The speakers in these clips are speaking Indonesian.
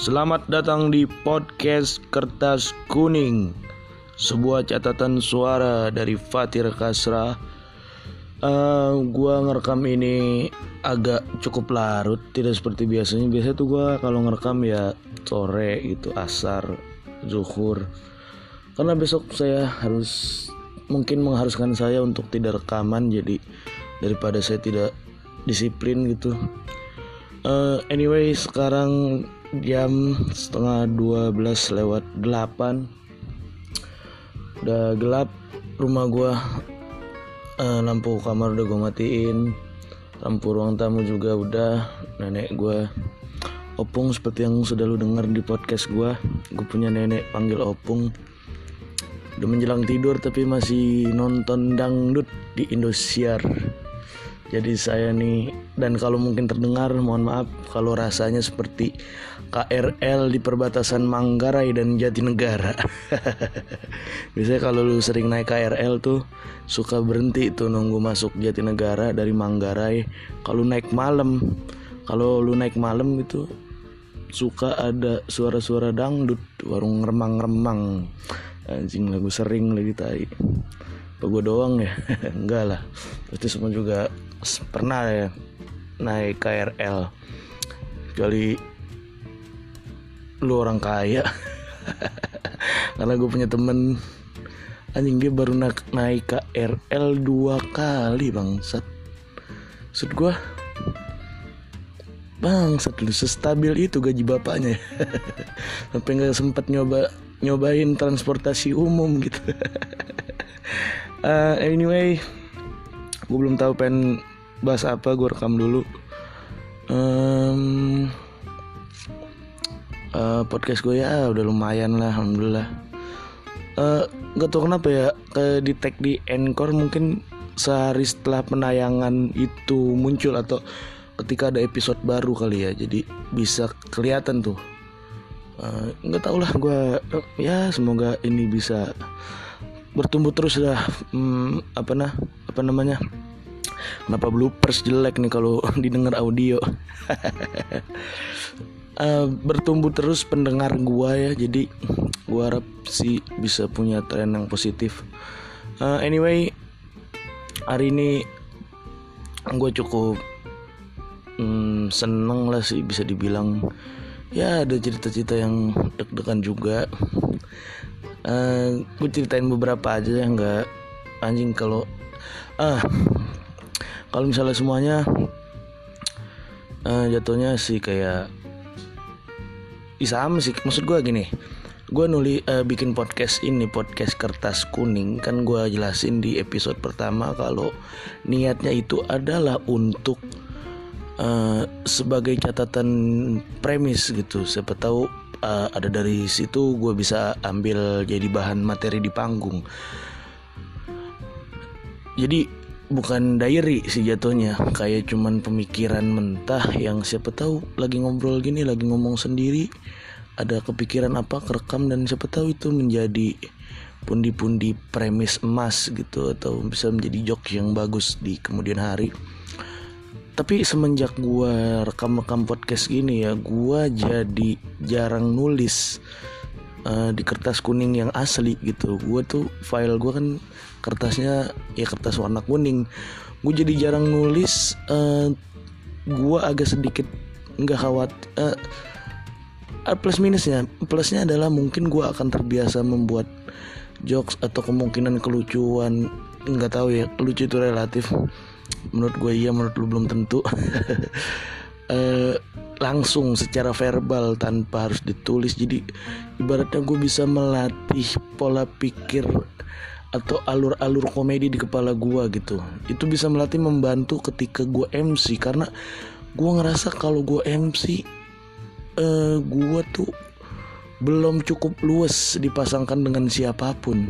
Selamat datang di podcast Kertas Kuning Sebuah catatan suara dari Fatir Kasra uh, Gua ngerekam ini agak cukup larut Tidak seperti biasanya. Biasanya tuh gua kalau ngerekam ya sore gitu Asar, zuhur. Karena besok saya harus Mungkin mengharuskan saya untuk tidak rekaman Jadi daripada saya tidak disiplin gitu. Uh, Anyway sekarang jam setengah 12 lewat 8 udah gelap rumah gua uh, lampu kamar udah gue matiin lampu ruang tamu juga udah. Nenek gua opung seperti yang sudah lu dengar di podcast gua gue punya nenek panggil opung. Udah menjelang tidur tapi masih nonton dangdut di Indosiar. Jadi saya nih dan kalau mungkin terdengar mohon maaf kalau rasanya seperti KRL di perbatasan Manggarai dan Jatinegara. Biasanya kalau lu sering naik KRL tuh suka berhenti tuh nunggu masuk Jatinegara dari Manggarai. Kalau naik malam, kalau lu naik malam itu suka ada suara-suara dangdut, warung remang-remang. Anjing lagu sering lagi tai. Apa gue doang ya? Enggak lah. Pasti semua juga pernah ya naik KRL kecuali lu orang kaya. Karena gue punya temen. Anjing dia baru naik, naik KRL dua kali bangsat. Maksud gue bangsat lu sestabil itu gaji bapaknya. Sampai nggak sempat nyoba nyobain transportasi umum gitu. Uh, anyway gue belum tahu pengen bahas apa gue rekam dulu. Um, uh, podcast gue ya udah lumayan lah alhamdulillah. Uh, gak tau kenapa ya ke di tag di encore mungkin sehari setelah penayangan itu muncul atau ketika ada episode baru kali ya jadi bisa kelihatan tuh. Uh, nggak tau lah gue uh, ya semoga ini bisa bertumbuh terus lah hmm, apa nah apa namanya. Kenapa bloopers jelek nih kalau didengar audio? uh, bertumbuh terus pendengar gua ya, jadi gua harap sih bisa punya tren yang positif. Uh, anyway, hari ini gue cukup hmm, seneng lah sih bisa dibilang. Ya ada cerita-cerita yang deg-degan juga. Uh, eh, gue ceritain beberapa aja ya nggak anjing kalau ah kalau misalnya semuanya uh, jatuhnya sih kayak sama sih. Maksud gue gini gue nuli uh, bikin podcast ini podcast kertas kuning kan gue jelasin di episode pertama kalau niatnya itu adalah untuk uh, sebagai catatan premis gitu. Siapa tahu uh, ada dari situ gue bisa ambil jadi bahan materi di panggung. Jadi bukan diary sih jatuhnya. Kayak cuman pemikiran mentah yang siapa tahu lagi ngobrol gini lagi ngomong sendiri. Ada kepikiran apa kerekam dan siapa tahu itu menjadi pundi-pundi premis emas gitu atau bisa menjadi jok yang bagus di kemudian hari. Tapi semenjak gua rekam-rekam podcast gini ya gua jadi jarang nulis uh, di kertas kuning yang asli gitu. Gue tuh file gue kan kertasnya ya kertas warna kuning. Gue jadi jarang nulis uh, eh, gue agak sedikit nggak khawat uh, plus minusnya. Plusnya adalah mungkin gue akan terbiasa membuat jokes atau kemungkinan kelucuan nggak tahu ya lucu itu relatif. Menurut gue iya menurut lu belum tentu. Uh, langsung secara verbal tanpa harus ditulis. Jadi ibaratnya gue bisa melatih pola pikir atau alur-alur komedi di kepala gue gitu. Itu bisa melatih membantu ketika gue MC karena gue ngerasa kalau gue MC uh, gue tuh belum cukup luas dipasangkan dengan siapa pun.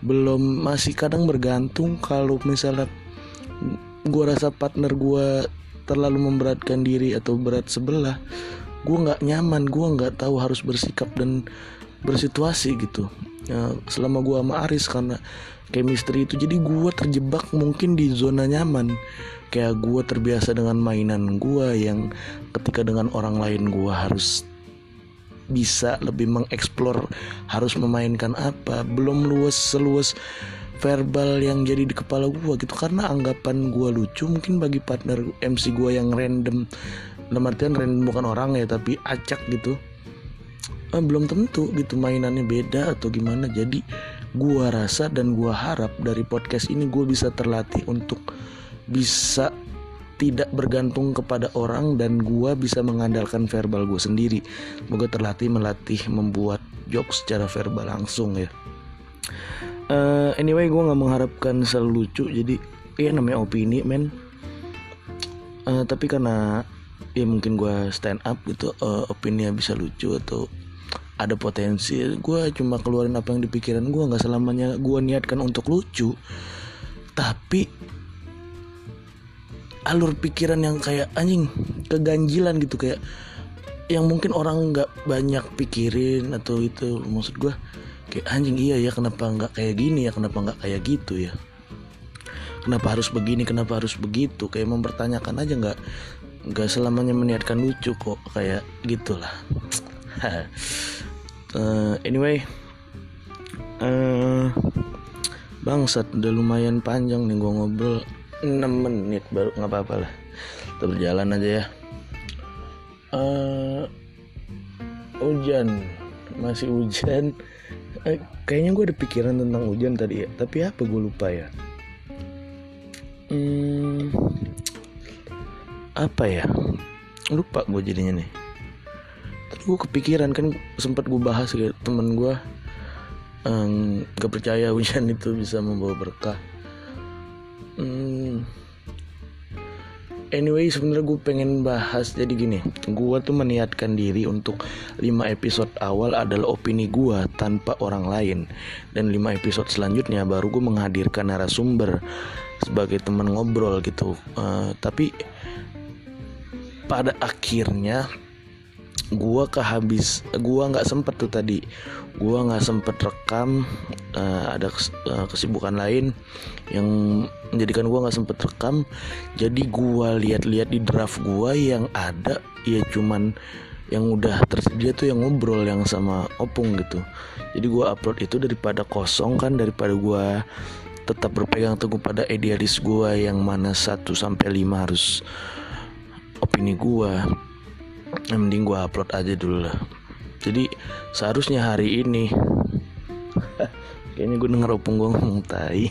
Belum masih kadang bergantung kalau misalnya gue rasa partner gue terlalu memberatkan diri atau berat sebelah gue nggak nyaman gue nggak tahu harus bersikap dan bersituasi gitu ya, selama gue sama Aris karena chemistry itu. Jadi gue terjebak mungkin di zona nyaman. Kayak gue terbiasa dengan mainan gue yang ketika dengan orang lain gue harus bisa lebih mengeksplor harus memainkan apa. Belum luas seluas verbal yang jadi di kepala gue gitu. Karena anggapan gue lucu mungkin bagi partner MC gue yang random. Dalam artian random bukan orang ya tapi acak gitu eh, belum tentu gitu mainannya beda atau gimana. Jadi gue rasa dan gue harap dari podcast ini gue bisa terlatih untuk bisa tidak bergantung kepada orang dan gue bisa mengandalkan verbal gue sendiri. Semoga terlatih melatih membuat jokes secara verbal langsung ya. Uh, anyway gue nggak mengharapkan selalu lucu. Jadi ya namanya opini men. Uh, tapi karena ya mungkin gue stand up gitu uh, opini bisa lucu atau ada potensi gue cuma keluarin apa yang di pikiran gue nggak selamanya gue niatkan untuk lucu. Tapi alur pikiran yang kayak anjing keganjilan gitu kayak yang mungkin orang nggak banyak pikirin atau itu maksud gue kayak anjing iya ya kenapa nggak kayak gini ya kenapa nggak kayak gitu ya? Kenapa harus begini kenapa harus begitu? Kayak mempertanyakan aja nggak nggak selamanya meniatkan lucu kok kayak gitulah uh, anyway uh, bangsat udah lumayan panjang nih gua ngobrol. 6 menit baru nggak apa-apa lah. Kita berjalan aja ya. Uh, hujan. Masih hujan. Eh, kayaknya gue ada pikiran tentang hujan tadi ya. Tapi apa gue lupa ya? Hmm, apa ya? Lupa gue jadinya nih gue kepikiran kan sempat gue bahas ke temen gue um, gak percaya hujan itu bisa membawa berkah. Hmm, Anyway sebenarnya gue pengen bahas jadi gini Gue tuh meniatkan diri untuk 5 episode awal adalah opini gue tanpa orang lain. Dan 5 episode selanjutnya baru gue menghadirkan narasumber Sebagai teman ngobrol gitu. Uh, Tapi pada akhirnya gue kehabis gue nggak sempet tuh tadi. Gue nggak sempet rekam uh, ada uh, kesibukan lain yang menjadikan gue nggak sempet rekam. Jadi gue lihat-lihat di draft gue yang ada ya cuman yang udah tersedia tuh yang ngobrol yang sama opung gitu. Jadi gue upload itu daripada kosong kan daripada gue tetap berpegang teguh pada idealis gue yang mana 1 sampai 5 harus opini gue yang mending gue upload aja dulu lah. Jadi seharusnya hari ini. Kayaknya gue denger opung gue ngomong tai.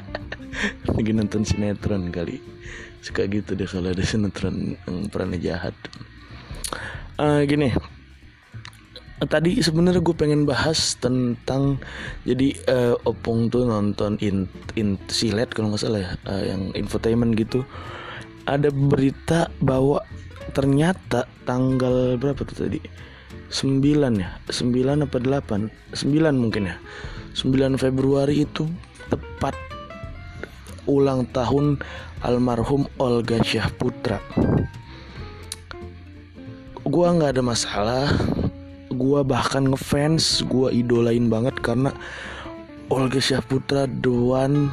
Lagi nonton sinetron kali. Suka gitu deh kalau ada sinetron yang perannya jahat. Uh, gini. Tadi sebenarnya gue pengen bahas tentang jadi uh, opung tuh nonton in, in silet kalau nggak salah ya uh, yang infotainment gitu. Ada berita bahwa ternyata tanggal berapa tuh tadi? 9 ya? 9 apa 8 9 mungkin ya? 9 Februari itu tepat ulang tahun almarhum Olga Syahputra. Gua nggak ada masalah. Gua bahkan ngefans gua idolain banget karena Olga Syahputra the one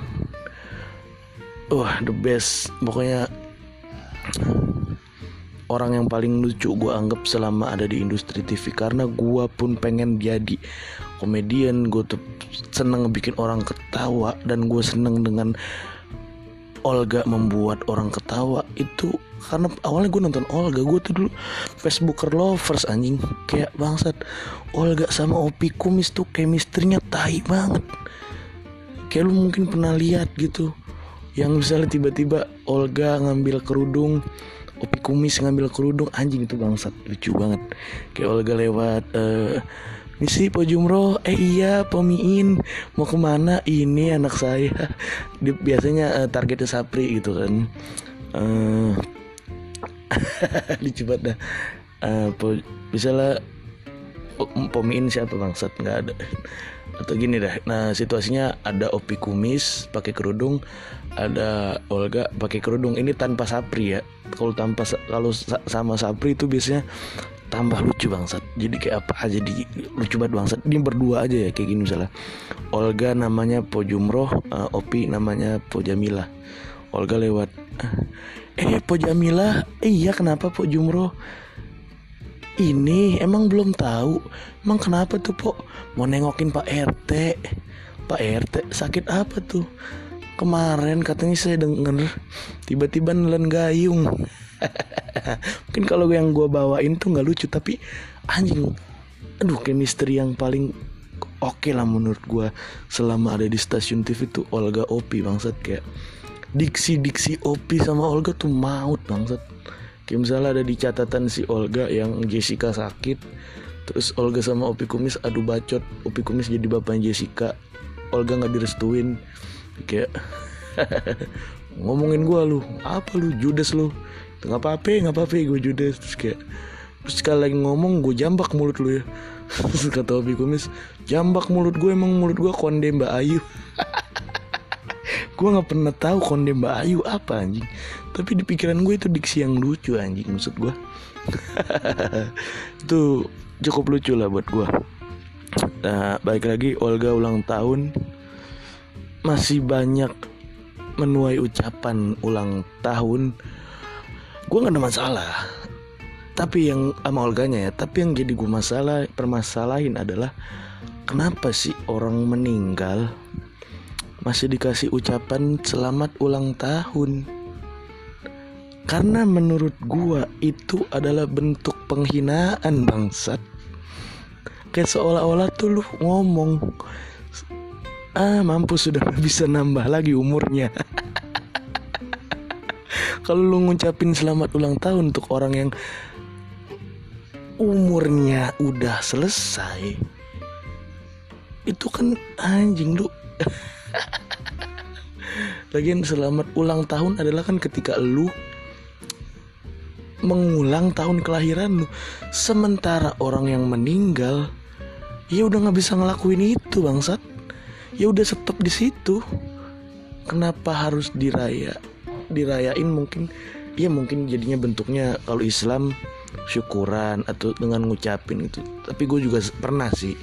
wah the best. Pokoknya orang yang paling lucu gue anggap selama ada di industri TV karena gue pun pengen jadi komedian. Gue tuh seneng bikin orang ketawa. Dan gue seneng dengan Olga membuat orang ketawa. Itu karena awalnya gue nonton Olga. Gue tuh dulu Facebooker lovers anjing. Kayak bangsat. Olga sama Opi Kumis tuh chemistry-nya tai banget. Kayak lu mungkin pernah lihat gitu. Yang misalnya tiba-tiba Olga ngambil kerudung Opi kumis ngambil kerudung. Anjing itu bangsat. Lucu banget. Kayak Olga lewat uh, misi pojumroh eh iya pomiin mau ke mana? Ini anak saya. Dia, biasanya uh, targetnya Sapri gitu kan. Uh, dah. Uh, po, misalnya pomiin siapa? Bangsat nggak ada atau gini dah nah situasinya ada opi kumis pakai kerudung ada Olga pakai kerudung. Ini tanpa sapri ya. Kalau tanpa kalau sama sapri itu biasanya tambah lucu bangsat. Jadi kayak apa aja di lucu banget bangsat. Ini berdua aja ya kayak gini misalnya. Olga namanya Po Jumroh uh, Opi namanya Po Jamila. Olga lewat eh Po Jamila? Eh, iya kenapa Po Jumroh ini emang belum tahu. Emang kenapa tuh pok mau nengokin Pak RT Pak RT sakit apa tuh? Kemarin katanya saya denger tiba-tiba nelen gayung. Mungkin kalau yang gue bawain tuh nggak lucu tapi anjing aduh chemistry yang paling oke okay lah menurut gue selama ada di stasiun TV tuh Olga Opi bangsat. Kayak diksi-diksi Opi sama Olga tuh maut bangsat kayak misalnya ada di catatan si Olga yang Jessica sakit terus Olga sama Opi Kumis adu bacot Opi Kumis jadi bapaknya Jessica. Olga nggak direstuin. Kayak ngomongin gue lu apa lu judes lu? Nggak apa-apa nggak apa-apa gue judes. Terus kayak terus sekali lagi ngomong gue jambak mulut lu ya. Terus kata Opi Kumis jambak mulut gue emang mulut gue konde Mbak Ayu gue nggak pernah tahu konde Mbak Ayu apa anjing. Tapi di pikiran gue itu diksi yang lucu anjing maksud gue itu cukup lucu lah buat gue nah baik lagi Olga ulang tahun. Masih banyak menuai ucapan ulang tahun. Gue gak ada masalah. Tapi yang sama Olganya ya tapi yang jadi gue masalah permasalahin adalah kenapa sih orang meninggal masih dikasih ucapan selamat ulang tahun. Karena menurut gue itu adalah bentuk penghinaan bangsat. Kayak seolah-olah tuh lu ngomong ah mampu sudah bisa nambah lagi umurnya. Kalau lu ngucapin selamat ulang tahun untuk orang yang umurnya udah selesai itu kan anjing lu Lagian selamat ulang tahun adalah kan ketika lu mengulang tahun kelahiran lu. Sementara orang yang meninggal ya udah nggak bisa ngelakuin itu bangsat. Ya udah stop di situ. Kenapa harus diraya dirayain mungkin? Ya mungkin jadinya bentuknya kalau Islam syukuran atau dengan ngucapin itu tapi gue juga pernah sih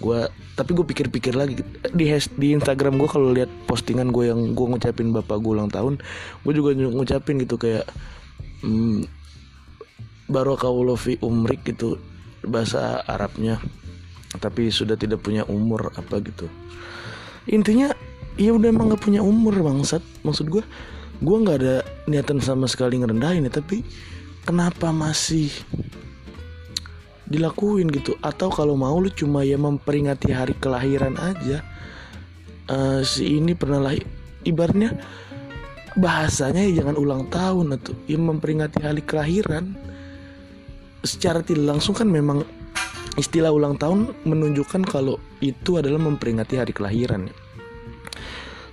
gue tapi gue pikir-pikir lagi. Di has, di Instagram gue kalau lihat postingan gue yang gue ngucapin bapak gue ulang tahun gue juga ngucapin gitu kayak hmm, fi umrik gitu bahasa Arabnya. Tapi sudah tidak punya umur apa gitu. Intinya ya udah emang gak punya umur bangsat. Maksud gue gue nggak ada niatan sama sekali ngerendahin ya tapi kenapa masih dilakuin gitu atau kalau mau lu cuma ya memperingati hari kelahiran aja uh, si ini pernah lahir ibaratnya bahasanya ya jangan ulang tahun atau ya memperingati hari kelahiran secara tidak langsung kan memang istilah ulang tahun menunjukkan kalau itu adalah memperingati hari kelahiran ya.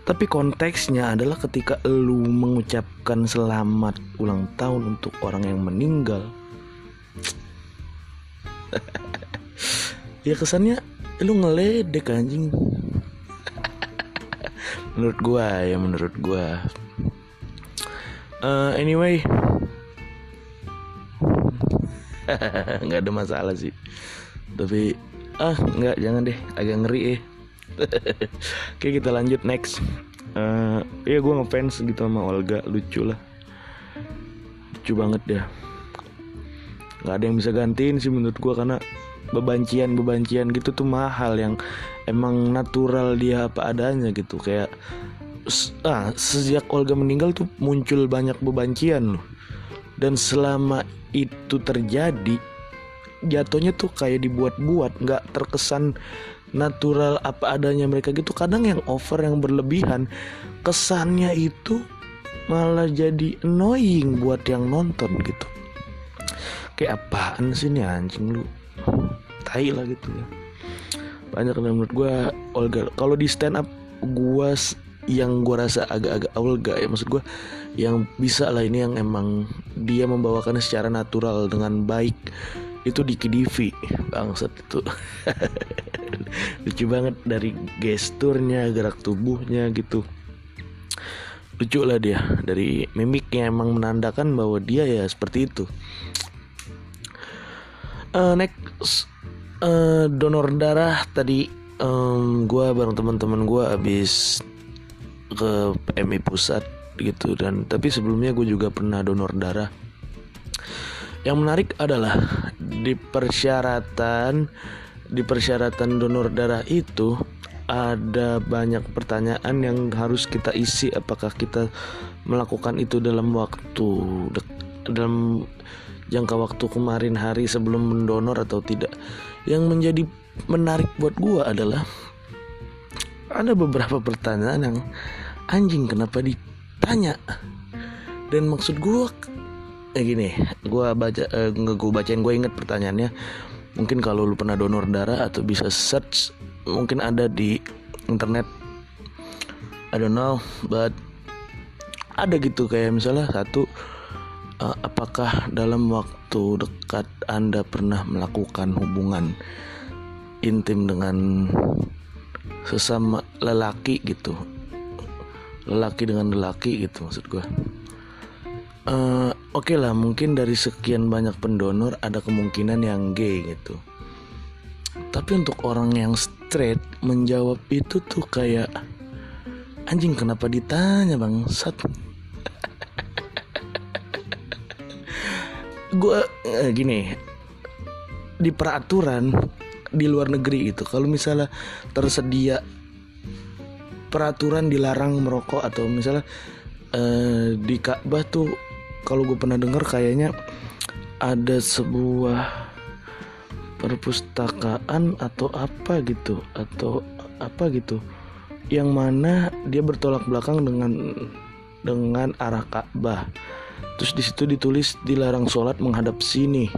Tapi konteksnya adalah ketika lu mengucapkan selamat ulang tahun untuk orang yang meninggal. ya kesannya lu ngeledek anjing. menurut gua ya menurut gua. Uh, anyway, nggak ada masalah sih. Tapi ah nggak jangan deh. Agak ngeri eh. Oke kita lanjut. Next. Uh, Ya gue ngefans gitu sama Olga. Lucu lah. Lucu banget ya Gak ada yang bisa gantiin sih menurut gue Karena bebancian-bebancian gitu tuh mahal Yang emang natural dia apa adanya gitu. Kayak ah, Sejak Olga meninggal tuh muncul banyak bebancian loh. Dan selama itu terjadi jatuhnya tuh kayak dibuat-buat nggak terkesan natural apa adanya mereka gitu. Kadang yang over yang berlebihan kesannya itu malah jadi annoying buat yang nonton gitu kayak apaan sih nih anjing lu? Tai lah gitu ya. Banyak yang menurut gue Olga. Kalau di stand up gue yang gue rasa agak-agak Olga ya maksud gue yang bisa lah ini yang emang dia membawakan secara natural dengan baik itu di Kidivi bangsat itu. Lucu banget dari gesturnya gerak tubuhnya gitu. Lucu lah dia dari mimiknya emang menandakan bahwa dia ya seperti itu uh, next uh, donor darah tadi um, gue bareng teman-teman gue abis ke PMI pusat gitu. Dan tapi sebelumnya gue juga pernah donor darah. Yang menarik adalah di persyaratan di persyaratan donor darah itu ada banyak pertanyaan yang harus kita isi. Apakah kita melakukan itu dalam waktu dalam jangka waktu kemarin hari sebelum mendonor atau tidak. Yang menjadi menarik buat gua adalah ada beberapa pertanyaan yang anjing kenapa ditanya? Dan maksud gua eh gini gua baca eh, gua bacain gua inget pertanyaannya. Mungkin kalau lu pernah donor darah atau bisa search mungkin ada di internet. I don't know but ada gitu kayak misalnya satu apakah dalam waktu dekat Anda pernah melakukan hubungan intim dengan sesama lelaki gitu? Lelaki dengan lelaki gitu maksud gue uh, oke okay lah mungkin dari sekian banyak pendonor ada kemungkinan yang gay gitu. Tapi untuk orang yang straight menjawab itu tuh kayak anjing kenapa ditanya bang? Sat gue eh, gini di peraturan di luar negeri itu kalau misalnya tersedia peraturan dilarang merokok atau misalnya eh, di Ka'bah tuh kalau gue pernah dengar kayaknya ada sebuah perpustakaan atau apa gitu atau apa gitu yang mana dia bertolak belakang dengan dengan arah Ka'bah terus di situ ditulis dilarang sholat menghadap sini.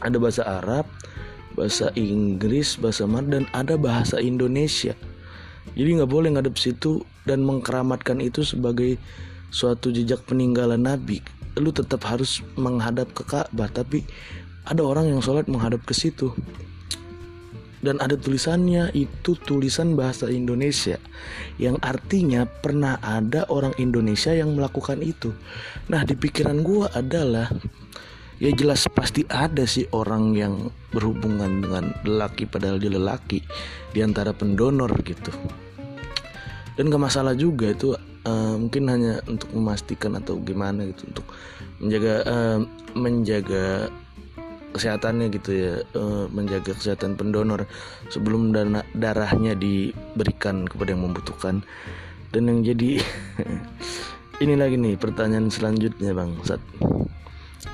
Ada bahasa Arab bahasa Inggris bahasa Mad dan ada bahasa Indonesia. Jadi nggak boleh ngadep situ dan mengkeramatkan itu sebagai suatu jejak peninggalan Nabi. Lu tetap harus menghadap ke Ka'bah tapi ada orang yang sholat menghadap ke situ dan ada tulisannya itu tulisan bahasa Indonesia. Yang artinya pernah ada orang Indonesia yang melakukan itu. Nah di pikiran gue adalah ya jelas pasti ada sih orang yang berhubungan dengan lelaki padahal dia lelaki di antara pendonor gitu. Dan gak masalah juga itu uh, mungkin hanya untuk memastikan atau gimana gitu untuk menjaga uh, menjaga kesehatannya gitu ya uh, menjaga kesehatan pendonor sebelum dana darahnya diberikan kepada yang membutuhkan. Dan yang jadi ini lagi nih pertanyaan selanjutnya bang Sat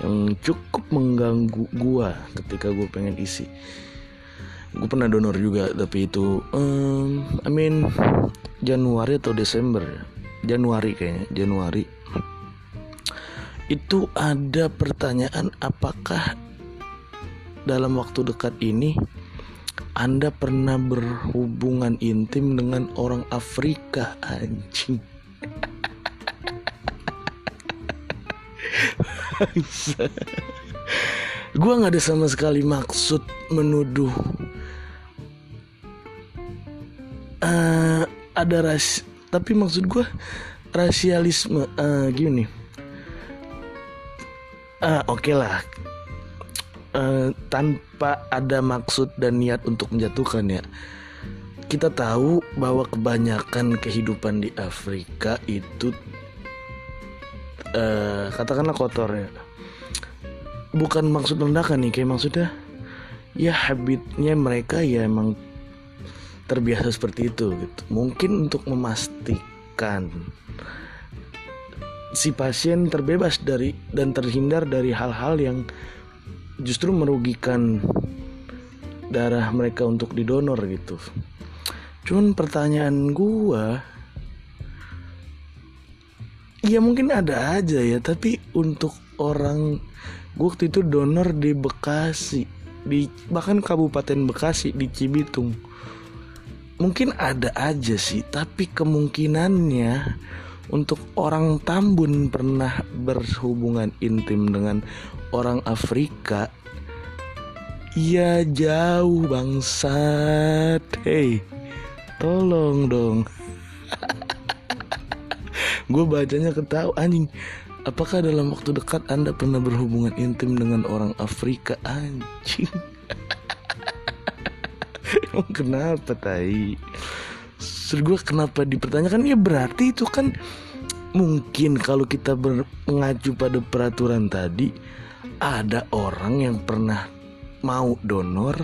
yang cukup mengganggu gua ketika gua pengen isi. Gue pernah donor juga tapi itu um, I mean Januari atau Desember ya? Januari kayaknya Januari. Itu ada pertanyaan apakah dalam waktu dekat ini anda pernah berhubungan intim dengan orang Afrika anjing. Gue nggak ada sama sekali maksud menuduh uh, ada ras tapi maksud gue rasialisme uh, gini. Uh, oke okay lah uh, tanpa ada maksud dan niat untuk menjatuhkan ya kita tahu bahwa kebanyakan kehidupan di Afrika itu uh, katakanlah kotor ya bukan maksud merendahkan nih kayak maksudnya ya habitnya mereka ya emang terbiasa seperti itu gitu. Mungkin untuk memastikan si pasien terbebas dari dan terhindar dari hal-hal yang justru merugikan darah mereka untuk didonor gitu. Cuman pertanyaan gua Ya mungkin ada aja ya Tapi untuk orang Gue waktu itu donor di Bekasi di Bahkan Kabupaten Bekasi Di Cibitung mungkin ada aja sih tapi kemungkinannya untuk orang Tambun pernah berhubungan intim dengan orang Afrika. Ya jauh bangsat. Hei tolong dong. Gue bacanya ketawa anjing. Apakah dalam waktu dekat anda pernah berhubungan intim dengan orang Afrika anjing? Emang kenapa tai Terus gue kenapa dipertanyakan? Ya berarti itu kan mungkin kalau kita mengacu pada peraturan tadi ada orang yang pernah mau donor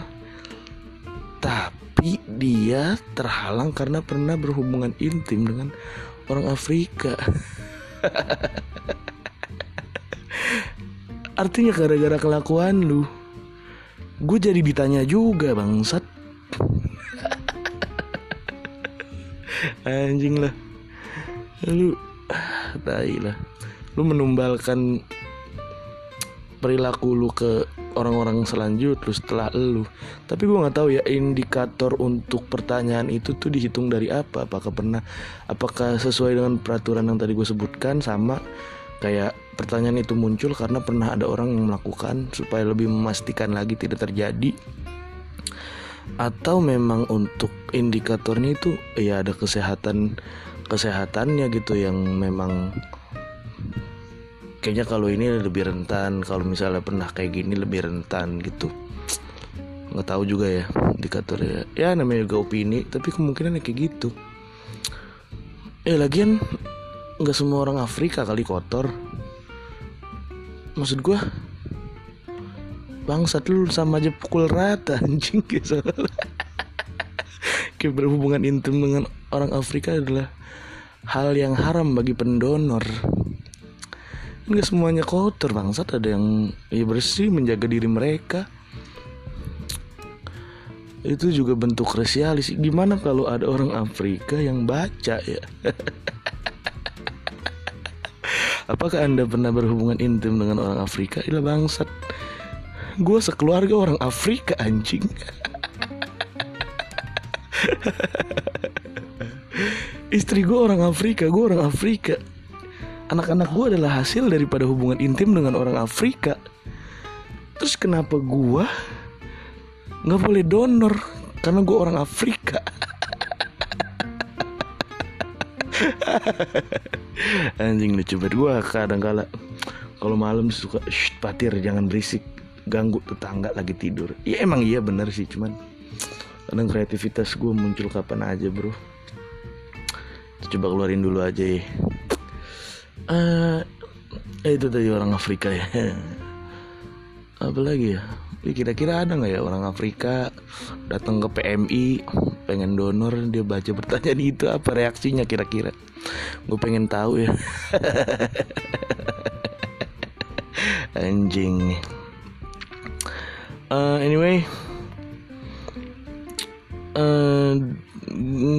tapi dia terhalang karena pernah berhubungan intim dengan orang Afrika. Artinya gara-gara kelakuan lu. Gue jadi ditanya juga bangsat anjing lah. Lu tai lah. Lu menumbalkan perilaku lu ke orang-orang selanjut lu setelah lu. Tapi gue nggak tahu ya indikator untuk pertanyaan itu tuh dihitung dari apa? Apakah pernah apakah sesuai dengan peraturan yang tadi gue sebutkan? Sama kayak pertanyaan itu muncul karena pernah ada orang yang melakukan supaya lebih memastikan lagi tidak terjadi atau memang untuk indikatornya itu ya ada kesehatan kesehatannya gitu yang memang kayaknya kalau ini lebih rentan kalau misalnya pernah kayak gini lebih rentan gitu. Nggak tahu juga ya indikatornya. Ya namanya juga opini tapi kemungkinan kayak gitu. Eh lagian nggak semua orang Afrika kali kotor. Maksud gue bangsat lu sama aja pukul rata anjing gitu kayak berhubungan intim dengan orang Afrika adalah hal yang haram bagi pendonor. Nggak semuanya kotor bangsat. Ada yang ya bersih menjaga diri mereka. Itu juga bentuk rasialis gimana kalau ada orang Afrika yang baca ya? Apakah anda pernah berhubungan intim dengan orang Afrika? Ilah bangsat Gue sekeluarga orang Afrika anjing. Istri gue orang Afrika Gue orang Afrika. Anak-anak gue adalah hasil daripada hubungan intim dengan orang Afrika. Terus kenapa gue Gak boleh donor? Karena gue orang Afrika. Anjing lucu banget. Gue kadang kala kalau malam suka Shh, patir jangan berisik ganggu tetangga lagi tidur. Ya emang iya bener sih cuman kadang kreativitas gue muncul kapan aja bro. Coba keluarin dulu aja ya. Uh, itu tadi orang Afrika ya. Apa lagi ya? Kira-kira ada nggak ya orang Afrika datang ke PMI pengen donor dia baca pertanyaan itu apa reaksinya kira-kira? Gue pengen tahu ya. Anjing uh, anyway uh, eh,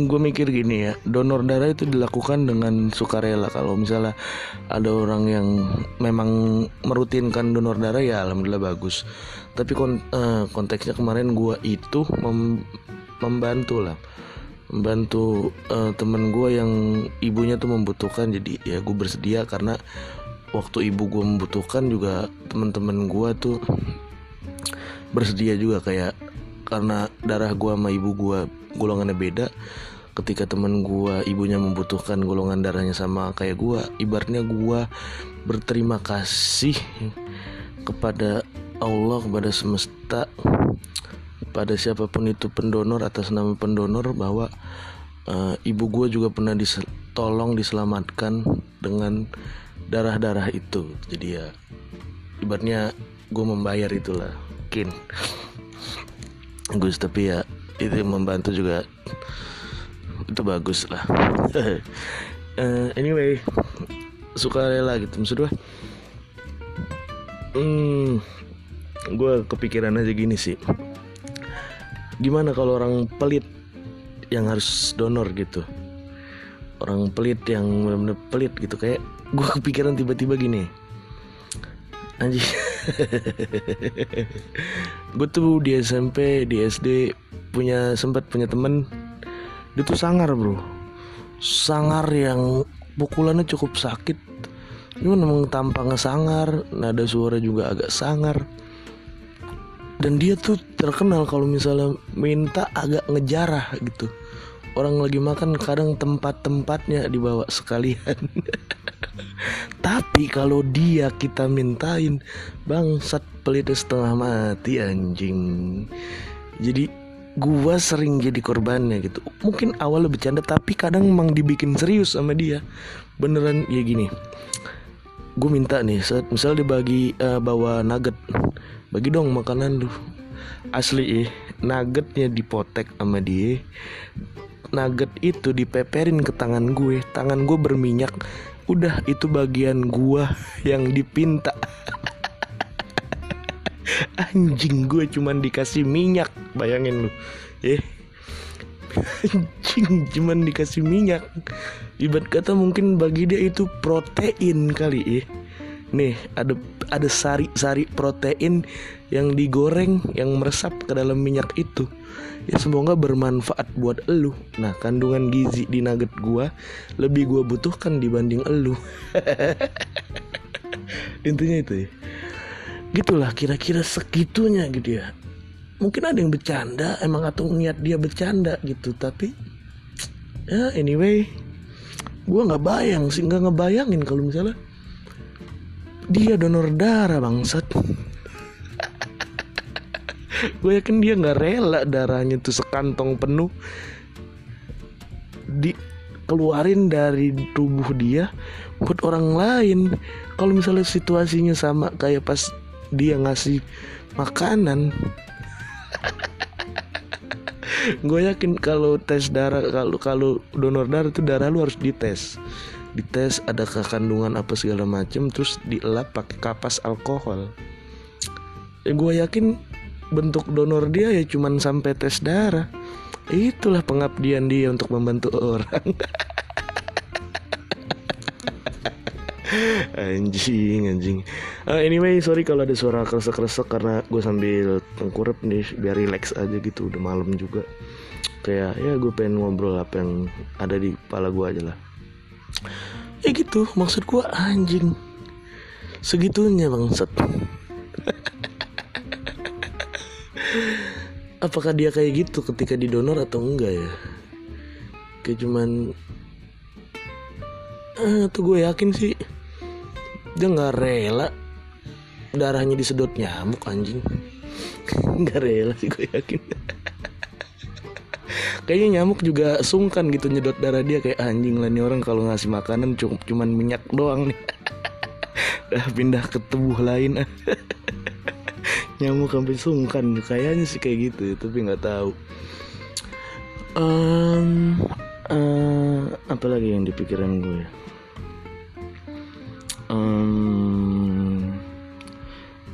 gue mikir gini ya donor darah itu dilakukan dengan sukarela. Kalau misalnya ada orang yang memang merutinkan donor darah ya alhamdulillah bagus. Tapi kon uh, konteksnya kemarin gue itu mem membantu lah. Membantu uh, temen gue yang ibunya tuh membutuhkan. Jadi ya gue bersedia karena waktu ibu gue membutuhkan juga teman-teman gue tuh bersedia juga kayak karena darah gue sama ibu gue golongannya beda. Ketika temen gue ibunya membutuhkan golongan darahnya sama kayak gue ibaratnya gue berterima kasih kepada Allah kepada semesta pada siapa pun itu pendonor atas nama pendonor bahwa uh, ibu gue juga pernah ditolong diselamatkan dengan darah-darah itu. Jadi ya ibaratnya gue membayar itulah mungkin. Gus tapi ya itu membantu juga. Itu bagus lah. Uh, anyway suka rela gitu. Maksud gue hmm, gue kepikiran aja gini sih. Gimana kalau orang pelit yang harus donor gitu? Orang pelit yang benar-benar pelit gitu. Kayak gue kepikiran tiba-tiba gini. Anjing gue tuh di SMP di SD punya sempat punya temen. Dia tuh sangar bro. Sangar yang pukulannya cukup sakit. Cuma memang tampangnya sangar nada suara juga agak sangar. Dan dia tuh terkenal kalau misalnya minta agak ngejarah gitu orang lagi makan kadang tempat-tempatnya dibawa sekalian. Tapi kalau dia kita mintain bangsat pelit setengah mati anjing. Jadi gua sering jadi korbannya gitu. Mungkin awal bercanda tapi kadang emang dibikin serius sama dia. Beneran ya gini. Gue minta nih saat misal dibagi uh, bawa nugget. Bagi dong makanan lu. Asli eh nuggetnya dipotek sama dia nugget itu dipeperin ke tangan gue. Tangan gue berminyak. Udah itu bagian gue yang dipinta. Anjing gue cuman dikasih minyak. Bayangin lu. Eh. Anjing cuman dikasih minyak. Ibarat kata mungkin bagi dia itu protein kali eh nih ada ada sari-sari protein yang digoreng yang meresap ke dalam minyak itu. Ya semoga bermanfaat buat elu. Nah kandungan gizi di nugget gua lebih gua butuhkan dibanding elu. Intinya itu ya. Gitulah kira-kira segitunya gitu ya. Mungkin ada yang bercanda emang atau niat dia bercanda gitu tapi ya anyway gue nggak bayang sih nggak ngebayangin kalau misalnya dia donor darah bangsat. Gue yakin dia nggak rela darahnya tuh sekantong penuh. Dikeluarin dari tubuh dia buat orang lain. Kalau misalnya situasinya sama kayak pas dia ngasih makanan. Gue yakin kalau tes darah kalau kalau donor darah itu darah lu harus dites dites ada kandungan apa segala macem terus dielap pakai kapas alkohol. Ya, gue yakin bentuk donor dia ya cuman sampai tes darah. Itulah pengabdian dia untuk membantu orang. Anjing anjing. Uh, anyway sorry kalau ada suara kresek-kresek karena gue sambil tengkurap nih biar relax aja gitu udah malam juga. Kayak ya gue pengen ngobrol apa yang ada di kepala gue aja lah ya gitu maksud gue anjing. Segitunya bangsat. Apakah dia kayak gitu ketika didonor atau enggak ya? Kayak cuman ah, tuh gue yakin sih dia nggak rela. Darahnya disedot nyamuk anjing. Nggak rela sih gue yakin kayaknya nyamuk juga sungkan gitu nyedot darah dia. Kayak anjing lah nih orang kalau ngasih makanan cuma cuman minyak doang nih. Udah pindah ke tubuh lain. Nyamuk sampai sungkan kayaknya sih kayak gitu tapi nggak tahu. Um, uh, apa lagi yang dipikiran gue um,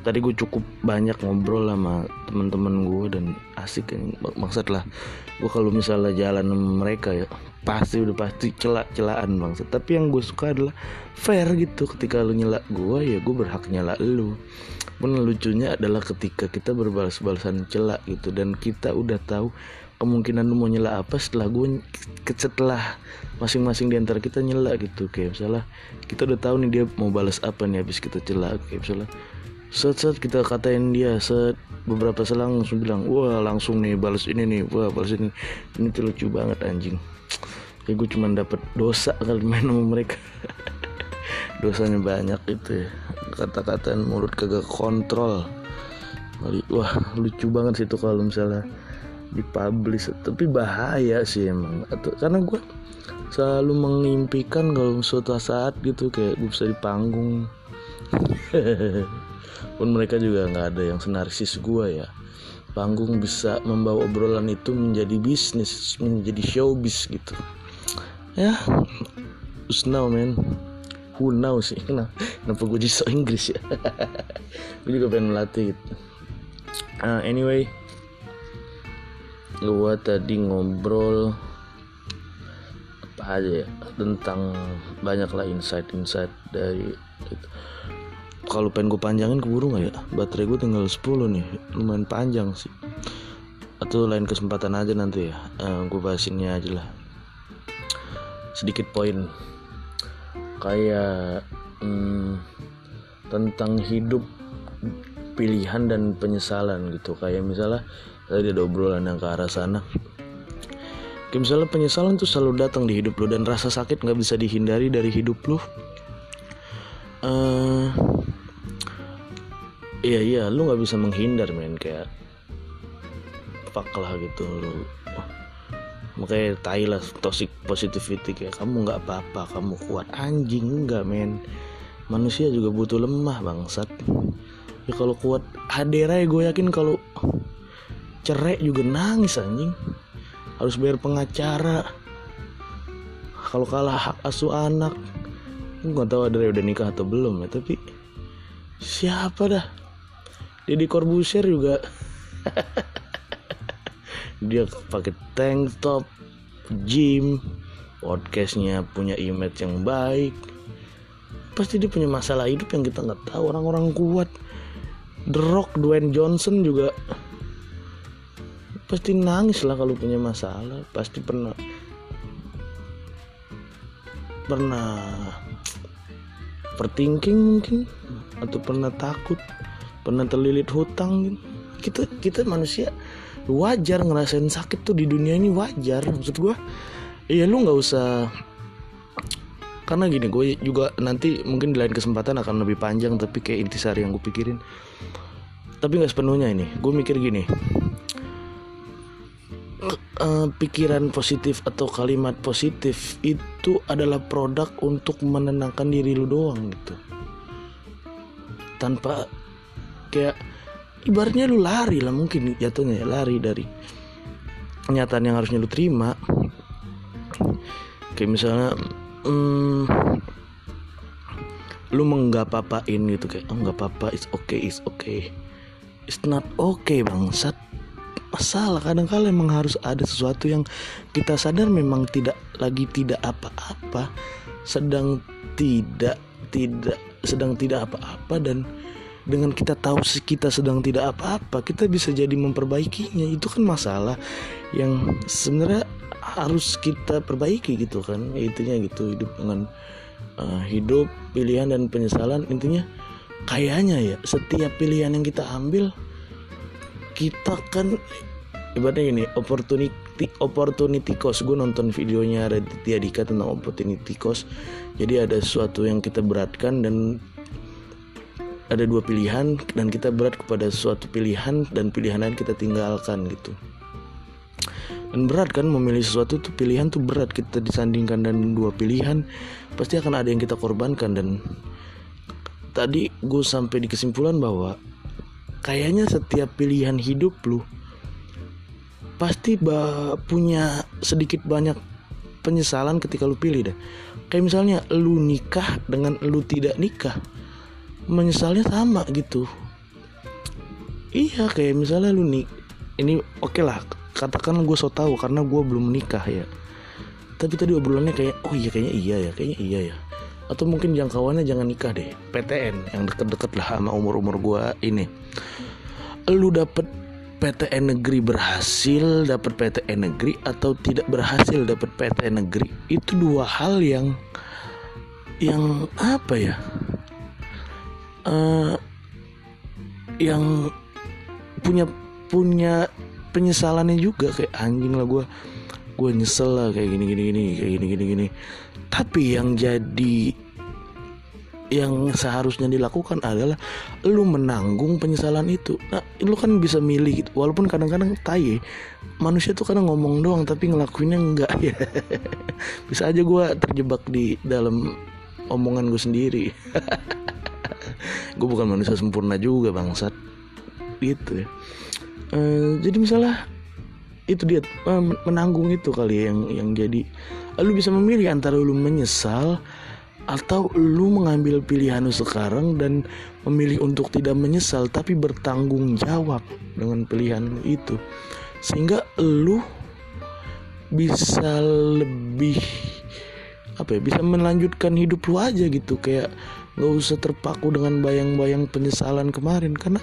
tadi gue cukup banyak ngobrol sama teman-teman gue dan asik kan maksud lah gue kalau misalnya jalan sama mereka ya pasti udah pasti celak celaan bangsa tapi yang gue suka adalah fair gitu. Ketika lu nyelak gue ya gue berhak nyelak lu. Pun lucunya adalah ketika kita berbalas-balasan celak gitu dan kita udah tahu kemungkinan lu mau nyela apa setelah gue setelah masing-masing di antara kita nyela gitu. Kayak misalnya kita udah tahu nih dia mau balas apa nih habis kita celak kayak misalnya set set kita katain dia set. Beberapa selang langsung bilang wah langsung nih balas ini nih. Wah balas ini. Ini tuh lucu banget anjing. Kayak gue cuma dapet dosa kali main sama mereka. Dosanya banyak itu ya. Kata-kata mulut kagak kontrol. Wah lucu banget sih itu kalau misalnya dipublish. Tapi bahaya sih emang. Atau karena gue selalu mengimpikan kalau suatu saat gitu kayak gue bisa di panggung pun mereka juga nggak ada yang senarsis gue ya. Panggung bisa membawa obrolan itu menjadi bisnis menjadi showbiz gitu. Ya who's now man? Who now sih? Kenapa, kenapa gue jadi so Inggris ya? Gue juga pengen melatih gitu. uh, anyway. Gue tadi ngobrol apa aja ya tentang banyak lah insight-insight dari kalau pengen gue panjangin keburu nggak ya? Baterai gue tinggal 10 nih lumayan panjang sih. Atau lain kesempatan aja nanti ya uh, eh, gue bahas ini aja lah. Sedikit poin. Kayak hmm, tentang hidup pilihan dan penyesalan gitu. Kayak misalnya tadi ada obrolan yang ke arah sana. Kayak misalnya penyesalan tuh selalu datang di hidup lo dan rasa sakit nggak bisa dihindari dari hidup lo uh, iya iya lu nggak bisa menghindar men kayak fuck lah gitu lu. Makanya tai lah toxic positivity kayak kamu nggak apa-apa kamu kuat. Anjing enggak men. Manusia juga butuh lemah bangsat. Ya kalau kuat Hadera ya gue yakin kalau cerai juga nangis anjing. Harus bayar pengacara. Kalau kalah hak asuh anak. Gue nggak tahu Hadera udah nikah atau belum ya tapi siapa dah Deddy Corbuzier juga. Dia pakai tank top gym podcastnya punya image yang baik. Pasti dia punya masalah hidup yang kita nggak tahu. Orang-orang kuat. The Rock Dwayne Johnson juga. Pasti nangis lah kalau punya masalah. Pasti pernah pernah perthinking mungkin. Atau pernah takut pernah terlilit hutang kita kita manusia wajar ngerasain sakit tuh di dunia ini wajar maksud gue iya lu nggak usah karena gini gue juga nanti mungkin di lain kesempatan akan lebih panjang tapi kayak intisari yang gue pikirin. Tapi nggak sepenuhnya ini. Gue mikir gini. Uh, pikiran positif atau kalimat positif itu adalah produk untuk menenangkan diri lu doang gitu. Tanpa kayak ibaratnya lu lari lah mungkin jatuhnya ya lari dari kenyataan yang harusnya lu terima. Kayak misalnya hmm, lu menggak papain gitu kayak oh nggak apa-apa it's okay it's okay. It's not okay bangsat. Masalah kadang-kala emang harus ada sesuatu yang kita sadar memang tidak lagi tidak apa-apa sedang tidak tidak sedang tidak apa-apa dan dengan kita tahu kita sedang tidak apa-apa kita bisa jadi memperbaikinya. Itu kan masalah yang sebenarnya harus kita perbaiki gitu kan. Intinya gitu hidup dengan uh, hidup pilihan dan penyesalan. Intinya kayaknya ya setiap pilihan yang kita ambil kita kan ibaratnya ini opportunity opportunity cost. Gue nonton videonya Raditya Dika tentang opportunity cost. Jadi ada sesuatu yang kita beratkan dan ada dua pilihan dan kita berat kepada suatu pilihan dan pilihan lain kita tinggalkan gitu. Dan berat kan memilih sesuatu tuh pilihan tuh berat. Kita disandingkan dan dua pilihan pasti akan ada yang kita korbankan. Dan tadi gue sampai di kesimpulan bahwa kayaknya setiap pilihan hidup lu pasti punya sedikit banyak penyesalan ketika lu pilih deh. Kayak misalnya lu nikah dengan lu tidak nikah menyesalnya sama gitu. Iya kayak misalnya lu nik ini oke okay lah katakan gue so tau karena gue belum menikah ya. Tapi tadi obrolannya kayak oh iya kayaknya iya ya kayaknya iya ya. Atau mungkin jangkauannya jangan nikah deh PTN yang deket-deket lah sama umur-umur gua ini. Lu dapet PTN negeri berhasil dapet PTN negeri atau tidak berhasil dapet PTN negeri? Itu dua hal yang yang apa ya uh, yang punya punya penyesalannya juga kayak anjing lah gue gue nyesel lah kayak gini gini gini kayak gini gini gini. Tapi yang jadi yang seharusnya dilakukan adalah lu menanggung penyesalan itu. Nah lu kan bisa milih gitu. Walaupun kadang-kadang tai manusia tuh kadang ngomong doang tapi ngelakuinnya enggak. Ya bisa aja gue terjebak di dalam omongan gue sendiri gue bukan manusia sempurna juga bangsat. Gitu ya. E, jadi misalnya itu dia eh, menanggung itu kali ya yang yang jadi. Lu bisa memilih antara lu menyesal atau lu mengambil pilihan lu sekarang dan memilih untuk tidak menyesal tapi bertanggung jawab dengan pilihan lu itu. Sehingga lu bisa lebih apa ya bisa melanjutkan hidup lu aja gitu. Kayak nggak usah terpaku dengan bayang-bayang penyesalan kemarin karena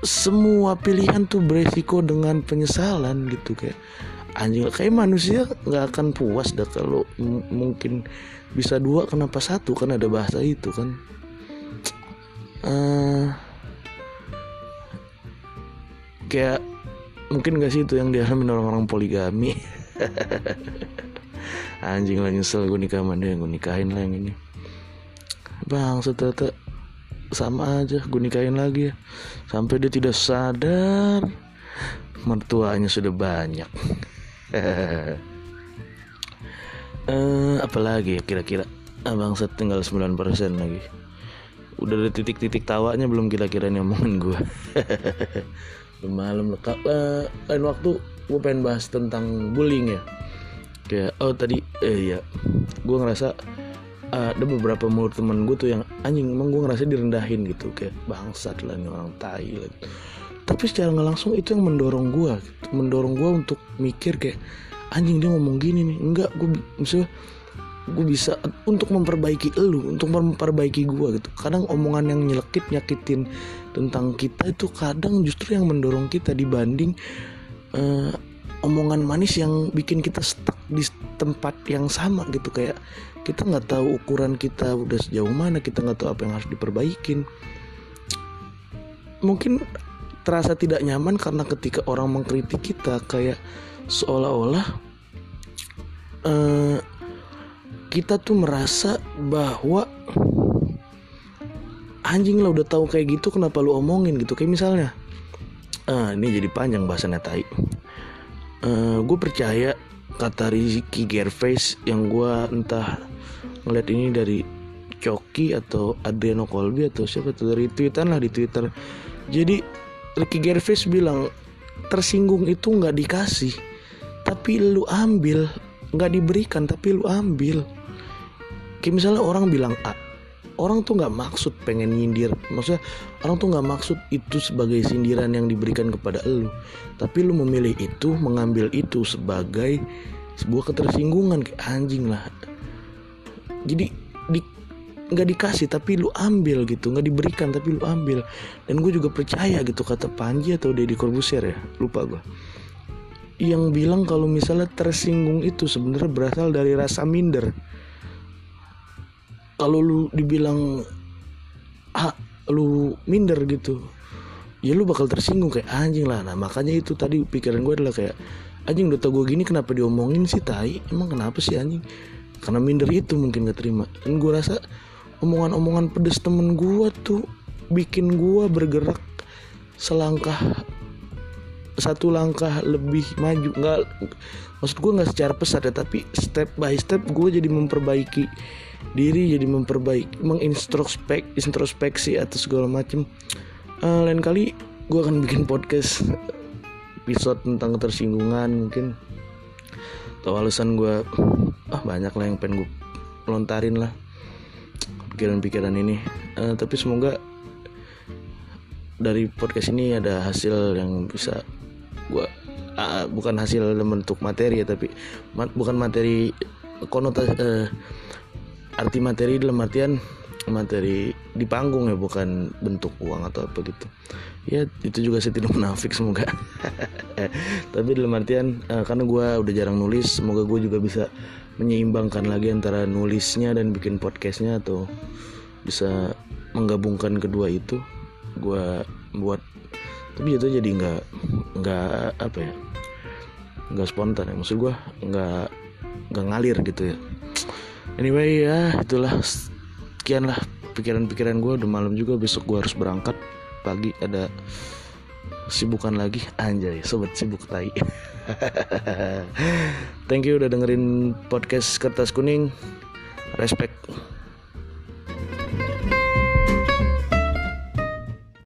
semua pilihan tuh beresiko dengan penyesalan gitu kayak anjing kayak manusia nggak akan puas dah kalau mungkin bisa dua kenapa satu? Kan ada bahasa itu kan. Uh, kayak mungkin gak sih itu yang dialami orang-orang poligami? Anjing lah nyesel gue nikah sama dia gue nikahin lah yang ini bang ternyata sama aja gue nikahin lagi ya. Sampai dia tidak sadar. Mertuanya sudah banyak. Uh, apalagi ya kira-kira? Ah bangsat tinggal 9% lagi. Udah ada titik-titik tawanya belum kira-kira nih omongan gue malam lekap lah lain waktu gue pengen bahas tentang bullying ya. Kayak oh tadi eh ya gue ngerasa ada beberapa mulut temen gue tuh yang anjing emang gue ngerasa direndahin gitu kayak bangsat lah nih orang tai lah gitu. tapi secara nggak langsung itu yang mendorong gue gitu. mendorong gue untuk mikir kayak anjing dia ngomong gini nih enggak gue misalnya gue bisa untuk memperbaiki elu untuk memperbaiki gue gitu kadang omongan yang nyelekit nyakitin tentang kita itu kadang justru yang mendorong kita dibanding uh, omongan manis yang bikin kita stuck di tempat yang sama gitu kayak kita nggak tahu ukuran kita udah sejauh mana kita nggak tahu apa yang harus diperbaikin. Mungkin terasa tidak nyaman karena ketika orang mengkritik kita kayak seolah-olah uh, kita tuh merasa bahwa anjing lah udah tahu kayak gitu kenapa lu omongin? Gitu. Kayak misalnya uh, ini jadi panjang bahasannya tai. Uh, gue percaya kata Rizky Gervais yang gue entah ngeliat ini dari Coki atau Adriano Colby atau siapa tuh dari tweetan lah di Twitter. Jadi Ricky Gervais bilang tersinggung itu nggak dikasih tapi lu ambil. Nggak diberikan tapi lu ambil. Kayak misalnya orang bilang A orang tuh nggak maksud pengen nyindir. Maksudnya orang tuh nggak maksud itu sebagai sindiran yang diberikan kepada lu. Tapi lu memilih itu mengambil itu sebagai sebuah ketersinggungan. Kayak anjing lah jadi di nggak dikasih tapi lu ambil gitu. Nggak diberikan tapi lu ambil. Dan gue juga percaya gitu kata Panji atau Deddy Corbuzier ya. Lupa gue yang bilang kalau misalnya tersinggung itu sebenarnya berasal dari rasa minder. Kalau lu dibilang ah lu minder gitu ya lu bakal tersinggung kayak anjing lah. Nah makanya itu tadi pikiran gue adalah kayak anjing udah tau gue gini kenapa diomongin sih tai? Emang kenapa sih anjing karena minder itu mungkin gak terima dan gue rasa omongan-omongan pedes temen gue tuh bikin gue bergerak selangkah satu langkah lebih maju. Nggak maksud gue nggak secara pesat ya tapi step by step gue jadi memperbaiki diri jadi memperbaiki mengintrospek introspeksi atau segala macem. Uh, lain kali gue akan bikin podcast episode tentang ketersinggungan mungkin. Atau alasan gue ah banyak lah yang pengen gue lontarin lah pikiran-pikiran ini. Uh, tapi semoga dari podcast ini ada hasil yang bisa gue uh, bukan hasil bentuk materi ya tapi mat, bukan materi konotasi uh, arti materi dalam artian materi di panggung ya bukan bentuk uang atau apa gitu. Ya itu juga saya tidak menafik semoga. Tapi dalam artian uh, karena gue udah jarang nulis semoga gue juga bisa menyeimbangkan lagi antara nulisnya dan bikin podcastnya atau bisa menggabungkan kedua itu gue buat tapi itu jadi nggak nggak apa ya nggak spontan ya. Maksud gue nggak nggak ngalir gitu ya. Anyway ya itulah. Sekian lah pikiran-pikiran gue udah malam juga besok gue harus berangkat. Pagi ada sibukan lagi. Anjay sobat sibuk tai thank you udah dengerin podcast kertas kuning. Respect